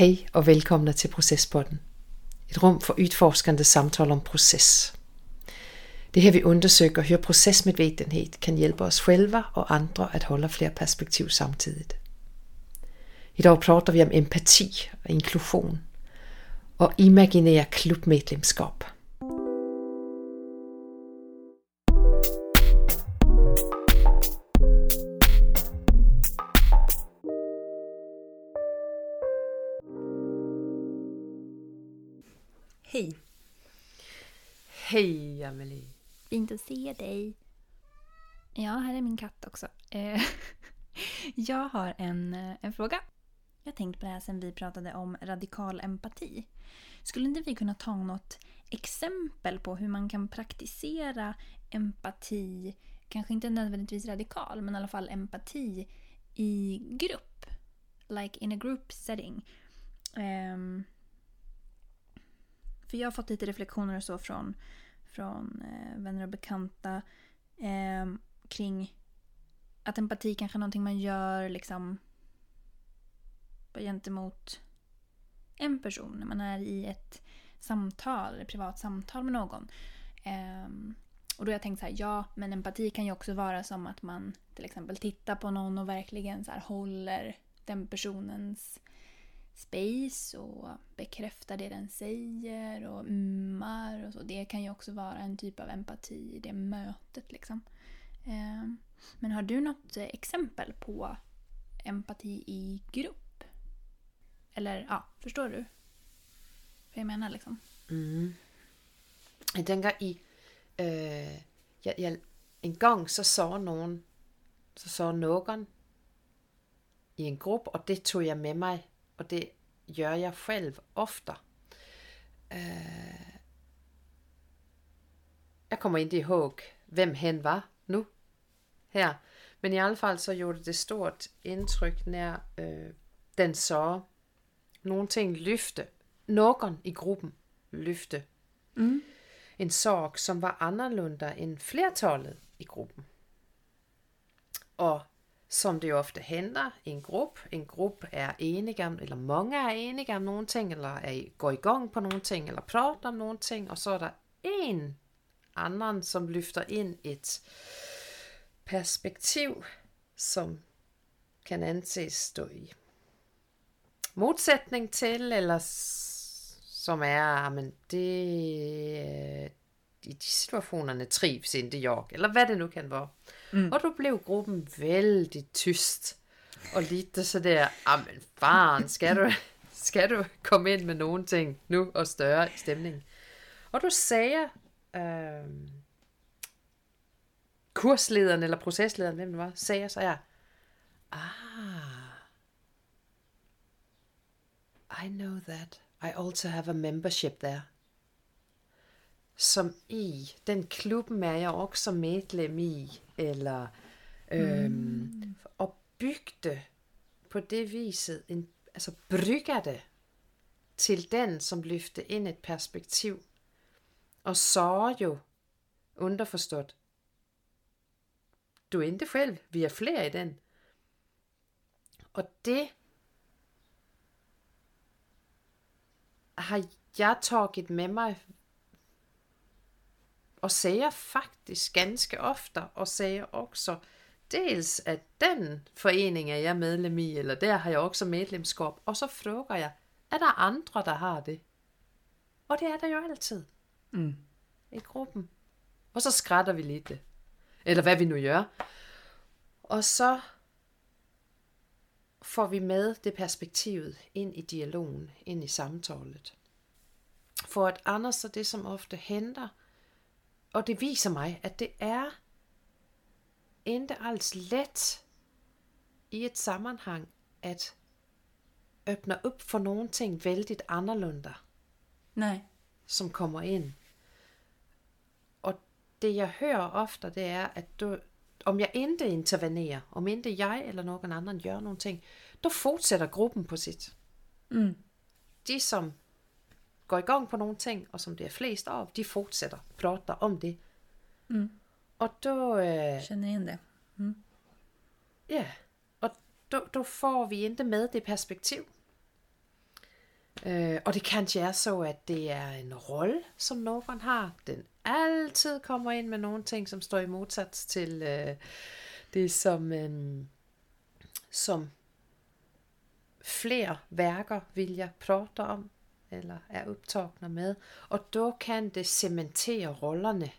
Hej och välkomna till Processpodden. Ett rum för utforskande samtal om proces. Det är här vi undersöker hur processmedvetenhet kan hjälpa oss själva och andra att hålla fler perspektiv samtidigt. dag pratar vi om empati och inklusion och imaginära klubmedlemskab. Hej! Hej Amelie! Fint att se dig. Ja, här är min katt också. Eh, Jag har en, eh, en fråga. Jag har tänkt på det här sen vi pratade om radikal empati. Skulle inte vi kunna ta något exempel på hur man kan praktisera empati, kanske inte nödvändigtvis radikal, men i alla fall empati i grupp? Like in a group setting. Ehm, för jag har fått lite reflektioner och så från, från eh, vänner och bekanta eh, kring att empati kanske är någonting man gör liksom gentemot en person när man är i ett samtal, ett privat samtal med någon. Eh, och då har jag tänkt så här, ja, men empati kan ju också vara som att man till exempel tittar på någon och verkligen så här håller den personens space och bekräftar det den säger och ummar och så. Det kan ju också vara en typ av empati i det mötet liksom. Eh, men har du något exempel på empati i grupp? Eller ja, förstår du? Vad jag menar liksom? Mm. Jeg tænker i, eh, øh, jeg, jeg, en gang så så nogen, så så nogen i en gruppe, og det tog jeg med mig, og det gør jeg selv ofte. Øh, jeg kommer ikke ihåg, hvem hen var nu, her. Men i alle fald så gjorde det stort indtryk, når øh, den så nogle ting løfte. Nogen i gruppen løfte. Mm. En sorg, som var annorlunda end flertallet i gruppen. Og som det jo ofte henter, en gruppe, en gruppe er enige om, eller mange er enige om nogle ting, eller er, går i gang på nogle ting, eller prater om nogle ting, og så er der en anden, som løfter ind et perspektiv, som kan anses stå i modsætning til, eller som er, men det, øh, i de situationerne trives ikke jeg, eller hvad det nu kan være. Mm. Og du blev gruppen vældig tyst, og lidt så der, men faren, skal du, skal du komme ind med nogle ting nu, og større stemning. Og du sagde, øh, kurslederen eller proceslederen, hvem det var, sagde så jeg, ah, I know that. I also have a membership there. Som i, den klubben er jeg også medlem i, eller øhm, mm. og bygde på det viset, en, altså brygger det til den, som løfte ind et perspektiv, og så jo underforstået, du er ikke selv, vi er flere i den. Og det har jeg taget med mig og siger faktisk ganske ofte, og siger også dels at den forening er jeg medlem i, eller der har jeg også medlemskab, og så frågar jeg, er der andre, der har det? Og det er der jo altid. Mm. I gruppen. Og så skrætter vi lidt det. Eller hvad vi nu gør. Og så får vi med det perspektivet ind i dialogen, ind i samtalet. For at andet så det, som ofte henter, og det viser mig, at det er ikke alls let i et sammenhang at åbne op for nogle ting vældigt anderledes. Nej. Som kommer ind. Og det jeg hører ofte, det er, at du, om jeg ikke intervenerer, om ikke jeg eller nogen anden gør nogle ting, då fortsætter gruppen på sit. Mm. De som går i gang på nogle ting, og som det er flest af, de fortsætter, prater om det. Mm. Og då... Øh, Känner igen det. Mm. Ja, og då, då får vi ikke med det perspektiv. Øh, og det kanskje er så, at det er en rolle, som nogen har. Den altid kommer ind med nogle ting, som står i modsats til øh, det, som, øh, som flere værker vil jeg prate om, eller er optagende med. Og da kan det cementere rollerne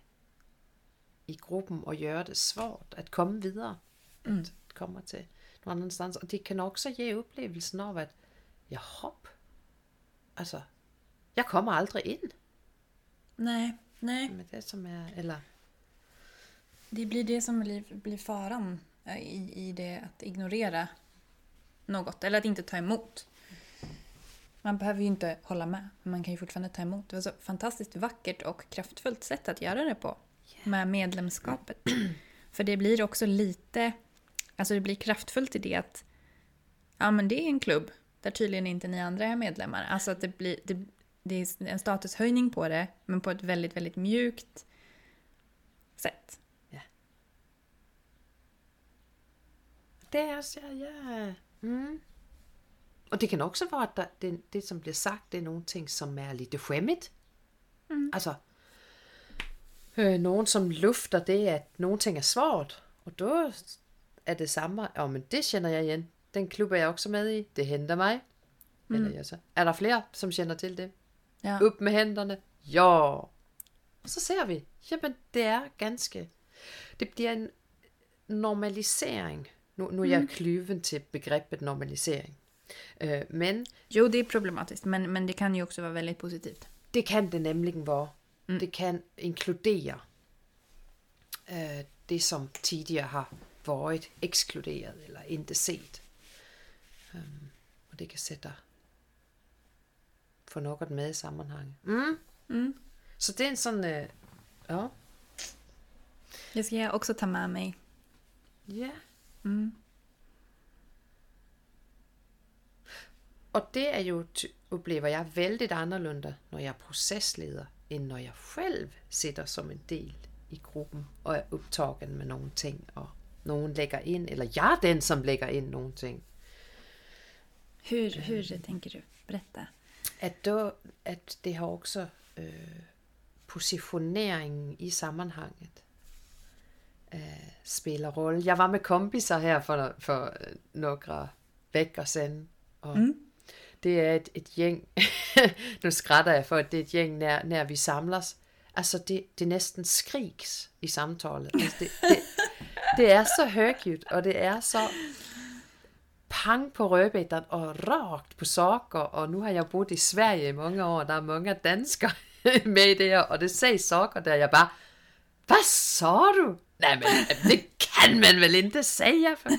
i gruppen og gøre det svært at komme videre. Mm. At komme til nogle andre steder. Og det kan også give oplevelsen af, at jeg hop. Altså, jeg kommer aldrig ind. Nej, nej. Med det som er, eller... Det blir det som blir, blir faran i, i det att ignorera något, eller att inte ta emot. Man behöver ju inte hålla med, men man kan ju fortfarande ta emot. Det var så fantastiskt vackert och kraftfullt sätt att göra det på. Med medlemskapet. För det blir också lite, alltså det blir kraftfullt i det att ja men det är en klubb där tydligen inte ni andra är medlemmar. Alltså att det blir, det, det är en statushöjning på det, men på ett väldigt, väldigt mjukt sätt. Det er så, ja. Mm. Og det kan også være, at der, det, det, som bliver sagt, det er nogle ting, som er lidt skämmigt. Mm. Altså, øh, nogen som lufter det, at nogle ting er svært. Og då er det samme, ja, men det kender jeg igen. Den klub er jeg også med i. Det henter mig. Mm. Eller jeg så. Er der flere, som kender til det? Ja. Upp med hænderne. Ja. Og så ser vi, jamen det er ganske, det bliver en normalisering. Nu, nu er jeg klyven til begrebet normalisering. Øh, men Jo, det är problematiskt, men, men det kan ju också vara väldigt positivt. det kan det nemlig være. Mm. Det kan inkludere øh, det, som tidligere har været ekskluderet eller ikke set. Um, og det kan sætte få noget med i sammenhæng. Mm. Mm. Så det er en sådan, øh, ja, Det ska jag också ta med mig. ja. Mm. Og det er jo, oplever jeg, vældig anderledes, når jeg er procesleder, end når jeg selv sitter som en del i gruppen og er optagen med nogle ting, og nogen lægger ind, eller jeg er den, som lægger ind nogle ting. Hur, hur tänker du? Berätta. At, då, at det har også øh, positioneringen i sammenhanget øh, spiller rolle. Jeg var med kompiser her for, for øh, nogle vekker siden, og Mm det er et, et gjeng, nu skrætter jeg for, at det er et gjeng, nær, nær vi samles. Altså, det, det næsten skriks i samtalen. Altså, det, det, det er så højt, og det er så pang på rødbætteren og rakt på sokker, og nu har jeg boet i Sverige i mange år, og der er mange danskere med i det her, og det sagde sokker, der jeg bare, hvad så du? Nej, men det kan man vel ikke, sagde jeg før.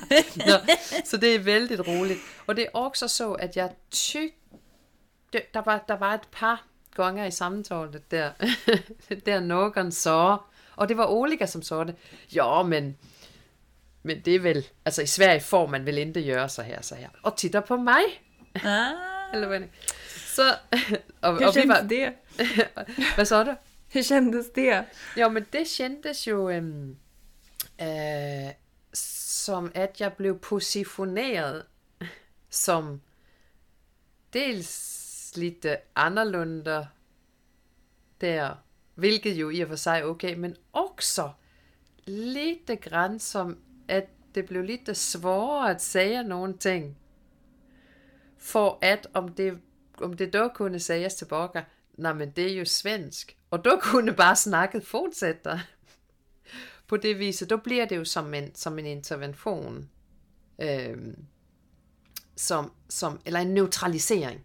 Nå, så det er vældig roligt. Og det er også så, at jeg tyk... Det, der, var, der var et par gange i samtalet der, der nogen så, og det var Olika, som så det. Ja, men, men det er vel, altså i Sverige får man vel ikke gøre så her, så her. Og titter på mig, Ah, eller hvad det- Så, og, og vi var, det? hvad så du? Hur kändes det? Ja, men det kändes ju um, øhm, uh, øh, som att jag blev positionerad som dels lite øh, annorlunda där, vilket ju i och för sig okej okay, men också lite grann som att det blev lite øh, svårare att säga någonting. För att om det, om det då kunde sägas tillbaka, nej, men det är ju svensk, og da kunne bare snakket fortsætte på det viset, då bliver det jo som en, som en intervention, øhm, som, som, eller en neutralisering.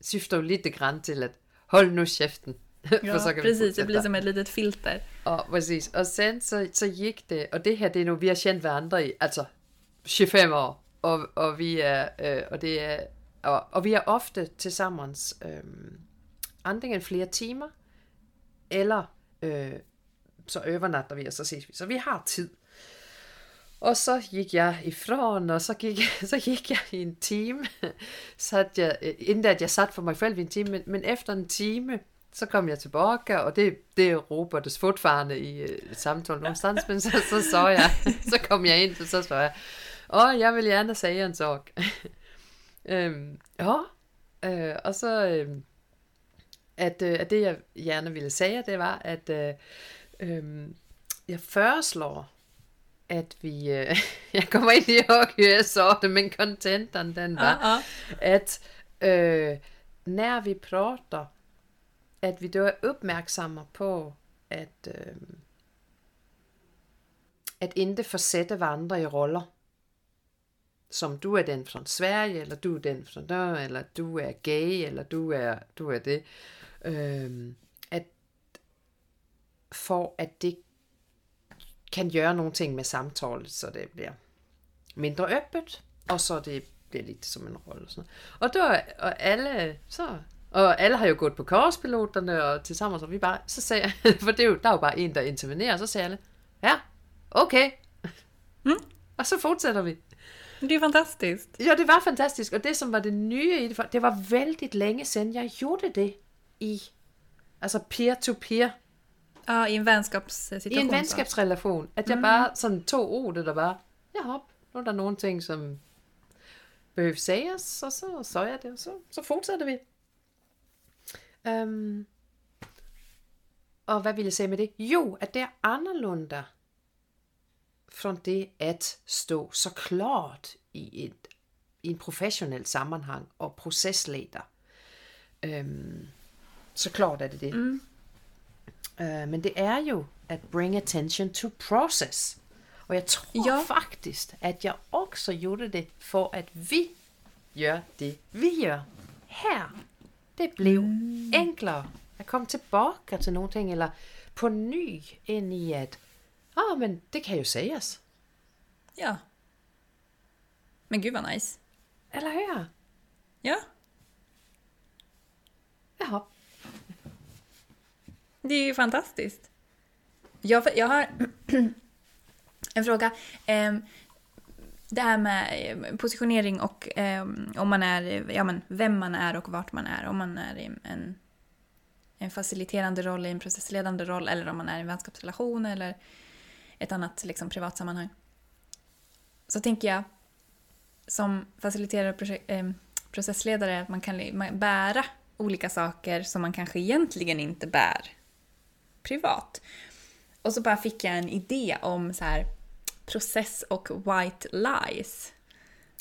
Syfter jo lite grann till att håll nu käften. Ja, så kan vi precis. Det blir som ett litet filter. Og præcis. Og sen så, så gik det, og det her, det er nu, vi har kendt hverandre i, altså 25 år, og, og vi er, øh, og det er, og, og vi er ofte til sammen øh, antingen flere timer, eller øh, så overnatter vi, og så ses vi. Så vi har tid. Og så gik jeg ifrån, og så gik, så gik jeg i en time. Sat jeg, øh, inden at jeg satte for mig selv i en time, men, men efter en time, så kom jeg tilbage, og det, det er Robertes fortfarande i øh, samtalen någonstans, men så, så så jeg, så kom jeg ind, og så så jeg, åh, jeg vil gerne sige en sak. øhm, ja, Øh, og så, øh, at, øh, at det jeg gerne ville sige, det var, at øh, øh, jeg foreslår, at vi, øh, jeg kommer ind i høre så det, men contenten den var, Uh-uh. at øh, når vi prater, at vi då er opmærksomme på, at, øh, at ikke forsætte hverandre i roller. Som du er den fra Sverige, eller du er den fra der, eller du er gay, eller du er, du er det. Øh, at for at det kan gøre nogle ting med samtale, så det bliver mindre øppet, og så det bliver lidt som en rolle. Og, sådan noget. og, der, og alle, så, og alle har jo gået på korspiloterne, og til sammen, så vi bare, så sagde jeg, for det er jo, der er jo bare en, der intervenerer, og så sagde alle, ja, okay. Mm. Og så fortsætter vi. Det är fantastiskt. Ja, det var fantastisk, og det som var det nye i det, det var vældig længe siden, jeg gjorde det i, altså peer-to-peer, Ja, i en vänskapssituation. i en venskabsrelation, at jeg bare sådan tog ordet, der bare, ja hop, nu er der nogle ting, som behøver siges, og så så jeg det, og så, så fortsætter vi. Um, og hvad vil jeg sige med det? Jo, at det er anderledes fra det at stå så klart i, et, i en professionel sammenhang og processleder. Um, så klart er det det. Mm. Uh, men det er jo at bring attention to process. Og jeg tror ja. faktisk, at jeg også gjorde det for at vi gør det, vi gør her. Det blev mm. enklere at komme tilbage til nogle ting, eller på ny ind i at, ah, oh, men det kan jo siges. Ja. Men gud vad nice. Eller hør. Ja, Jaha det är ju fantastiskt. Jag, jag har en fråga. Ehm, Det här med eh, positionering och ehm, om man är, ja men vem man är och vart man är. Om man är i en, en faciliterande roll, i en processledande roll eller om man är i en vänskapsrelation eller ett annat liksom, privat sammanhang. Så tänker jag som faciliterare och ehm, processledare att man kan bära olika saker som man kanske egentligen inte bär privat. Och så bara fick jag en idé om så här process och white lies.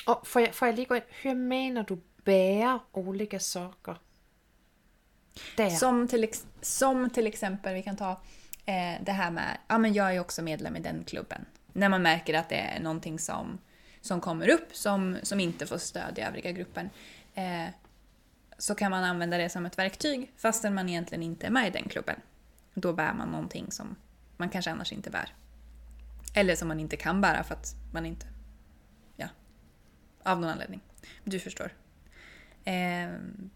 Og får jeg, får jeg lige gå ind, hur mener du bære olika saker? Der. Som till, som till exempel, vi kan ta eh, det här med, ja men jag är också medlem i den klubben. När man märker att det är någonting som, som kommer upp som, som inte får stöd i övriga gruppen. Eh, så kan man använda det som ett verktyg fastän man egentligen inte är med i den klubben. Då bär man någonting som man kanske annars inte bär. Eller som man inte kan bära för att man inte... Ja. Av någon anledning. Du förstår. Ehm.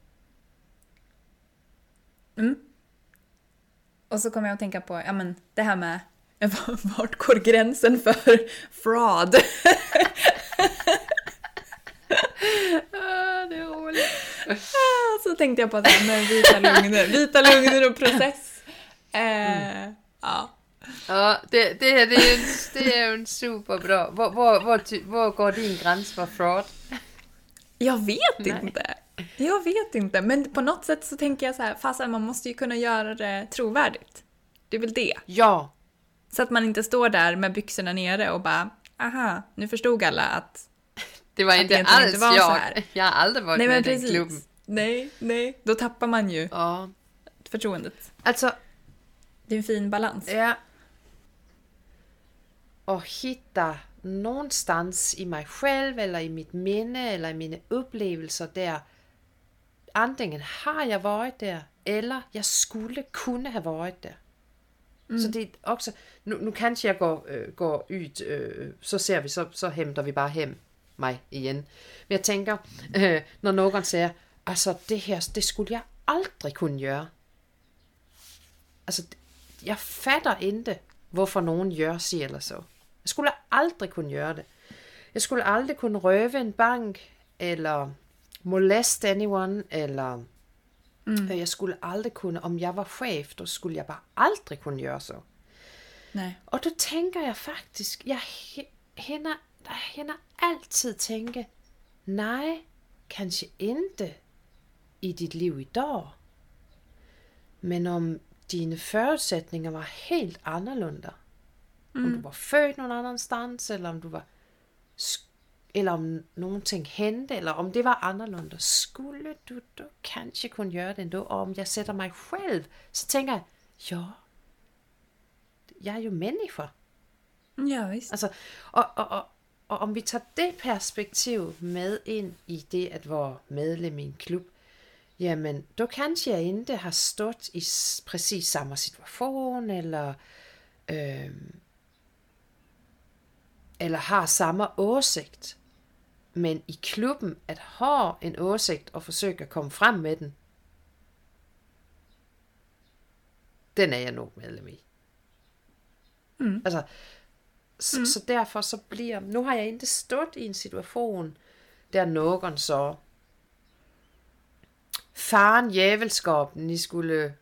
Mm. Och så kommer jag att tänka på ja, men det här med vart går gränsen för fraud? Ah, det er roligt. så tänkte jag på det här med vita lugner, vita lugner och process. Eh, Ja. Ja, det, det, her, det, er en, det er jo en super bra. Hvor, hvor, hvor, hvor går din gräns för fraud? Jag vet Nej. inte. Jag vet inte, men på något sätt så tänker jag så här, fast man måste ju kunna göra det trovärdigt. Det är väl det. Ja, Så att man inte står där med byxorna nere och bara, aha, nu förstod alla att... det var inte alls inte var så jag. här. Jag har aldrig varit Nej med i den klubben. Nej, nej. Då tappar man ju Ja, förtroendet. alltså, Det är en fin balans. ja. At hitta någonstans i mig själv, eller i mitt minne, eller i mine upplevelser der, antingen har jeg varit der, eller jeg skulle kunne have varit der. Mm. Så det er også, nu, nu kanskje jeg går, øh, går ud, øh, så ser vi, så, så henter vi bare hem mig igen. Men jeg tænker, øh, når nogen siger, altså det her, det skulle jeg aldrig kunne gøre. Altså, jeg fatter ikke, hvorfor nogen gør sig eller så. Jeg skulle aldrig kunne gøre det. Jeg skulle aldrig kunne røve en bank, eller moleste anyone, eller mm. jeg skulle aldrig kunne, om jeg var chef, så skulle jeg bare aldrig kunne gøre så. Nej. Og då tænker jeg faktisk, jeg hænder, der hænder altid tænke, nej, kanskje ikke. i dit liv i dag. Men om dine förutsättningar var helt annorlunda. Mm. Om du var född någon annanstans eller om du var eller om någonting hände eller om det var annorlunda. Skulle du då kanske kunna göra det ändå? Och om jag sätter mig själv så tänker jag, ja, jag är ju människa. Ja, visst. Alltså, och, och, och, och om vi tar det perspektiv med in i det att vara medlem i en klubb, jamen då kanske jag inte har stått i precis samma situation eller øh, eller har samma åsikt. Men i klubben att ha en åsikt och försöka komma fram med den, den är jag nog medlem i. Mm. Altså, så, mm. så derfor så bliver, nu har jeg ikke stået i en situation, der nogen så, faren jævelskaben, ni skulle,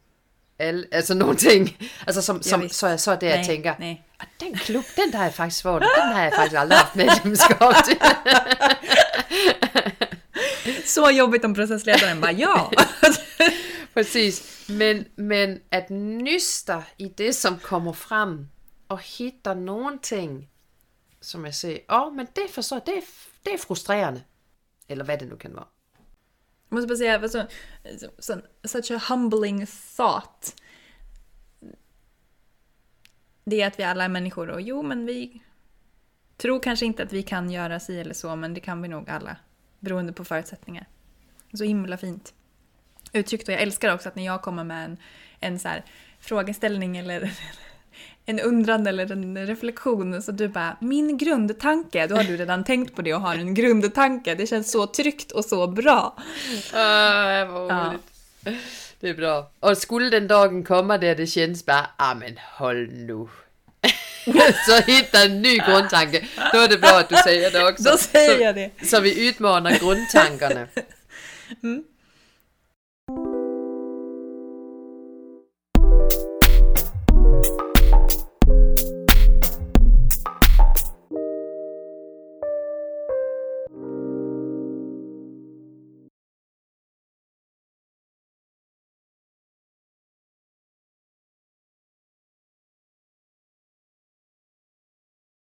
alle, altså nogle ting, altså som, som så, så er det, jeg tænker, nej. Og den klub, den der har jeg faktisk fået, den har jeg faktisk aldrig haft medlemskab til. Så jobbigt om processledaren bara, ja. Precis. Men, men at nyster i det, som kommer frem, og hitter nogle ting, som jeg siger, åh, oh, men det forstår det, det er frustrerende. Eller hvad det nu kan være. Jag måste bara säga, så, så, such a humbling thought. Det är att vi alla är människor och jo, men vi tror kanske inte att vi kan göra si eller så, men det kan vi nog alla. Beroende på förutsättningar. Så himla fint uttryckt och jag älskar också att när jag kommer med en, en så här frågeställning eller en undran eller en reflektion så du bara min grundtanke, då har du redan tänkt på det och har en grundtanke. Det känns så tryggt och så bra. Ah, vad ja. Det är bra. Och skulle den dagen komma där det känns bara, ah men håll nu. så hitta en ny grundtanke. Då är det bra att du säger det också. Då säger så, jag det. Så vi utmanar grundtankarna. Mm.